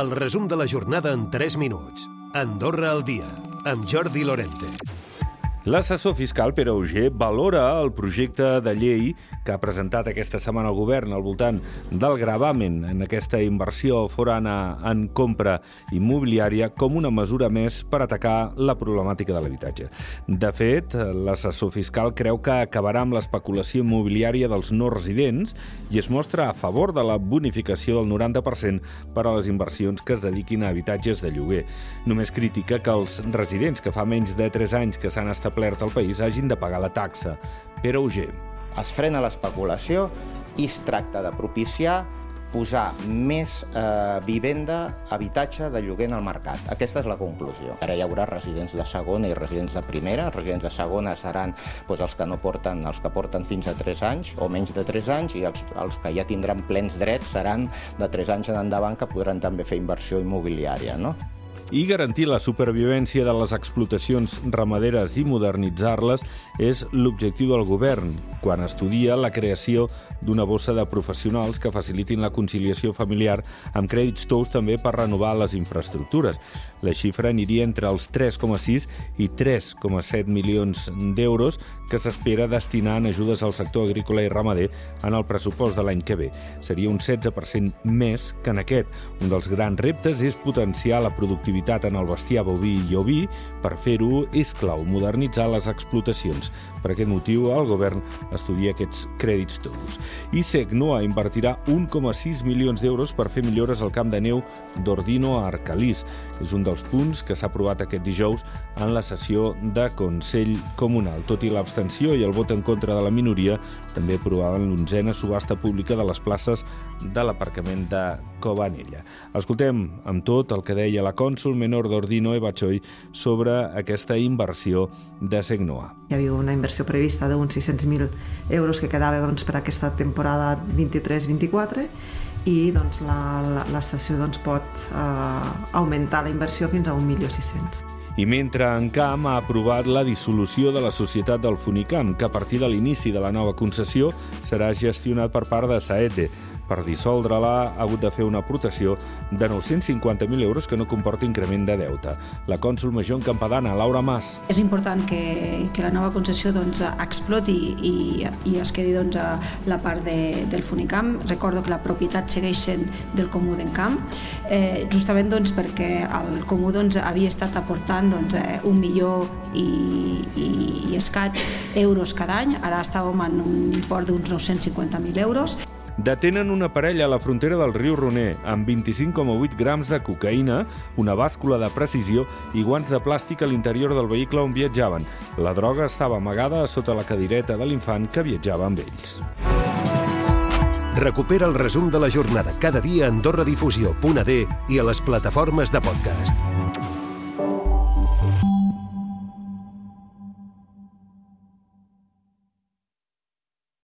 El resum de la jornada en 3 minuts. Andorra al dia, amb Jordi Lorente. L'assessor fiscal Pere Auger valora el projecte de llei que ha presentat aquesta setmana el govern al voltant del gravamen en aquesta inversió forana en compra immobiliària com una mesura més per atacar la problemàtica de l'habitatge. De fet, l'assessor fiscal creu que acabarà amb l'especulació immobiliària dels no residents i es mostra a favor de la bonificació del 90% per a les inversions que es dediquin a habitatges de lloguer. Només critica que els residents que fa menys de 3 anys que s'han establert al país hagin de pagar la taxa. Pere Auger. Es frena l'especulació i es tracta de propiciar posar més eh, vivenda, habitatge de lloguer en el mercat. Aquesta és la conclusió. Ara hi haurà residents de segona i residents de primera. Els residents de segona seran doncs, els que no porten, els que porten fins a 3 anys o menys de 3 anys i els, els que ja tindran plens drets seran de 3 anys en endavant que podran també fer inversió immobiliària. No? I garantir la supervivència de les explotacions ramaderes i modernitzar-les és l'objectiu del govern quan estudia la creació d'una bossa de professionals que facilitin la conciliació familiar amb crèdits tous també per renovar les infraestructures. La xifra aniria entre els 3,6 i 3,7 milions d'euros que s'espera destinar en ajudes al sector agrícola i ramader en el pressupost de l'any que ve. Seria un 16% més que en aquest. Un dels grans reptes és potenciar la productivitat productivitat en el bestiar boví i oví, per fer-ho és clau modernitzar les explotacions. Per aquest motiu, el govern estudia aquests crèdits tous. I SECNOA invertirà 1,6 milions d'euros per fer millores al camp de neu d'Ordino a Arcalís. És un dels punts que s'ha aprovat aquest dijous en la sessió de Consell Comunal. Tot i l'abstenció i el vot en contra de la minoria, també aprovaven l'onzena subhasta pública de les places de l'aparcament de Covanella. Escoltem amb tot el que deia la cònsul cònsol menor d'Ordino Eva Choi sobre aquesta inversió de Segnoa. Hi havia una inversió prevista d'uns 600.000 euros que quedava doncs, per aquesta temporada 23-24 i doncs, l'estació doncs, pot eh, augmentar la inversió fins a 1.600.000 i mentre en Camp ha aprovat la dissolució de la societat del Funicam, que a partir de l'inici de la nova concessió serà gestionat per part de Saete. Per dissoldre-la ha hagut de fer una aportació de 950.000 euros que no comporta increment de deute. La cònsul major en Campadana, Laura Mas. És important que, que la nova concessió doncs, exploti i, i es quedi doncs, a la part de, del Funicam. Recordo que la propietat segueix sent del Comú d'Encamp, eh, justament doncs, perquè el Comú doncs, havia estat aportant doncs, eh, un milió i, i, i escaig euros cada any, ara estàvem en un import d'uns 950.000 euros. Detenen una parella a la frontera del riu Roner amb 25,8 grams de cocaïna, una bàscula de precisió i guants de plàstic a l'interior del vehicle on viatjaven. La droga estava amagada a sota la cadireta de l'infant que viatjava amb ells. Recupera el resum de la jornada cada dia a AndorraDifusió.d i a les plataformes de podcast.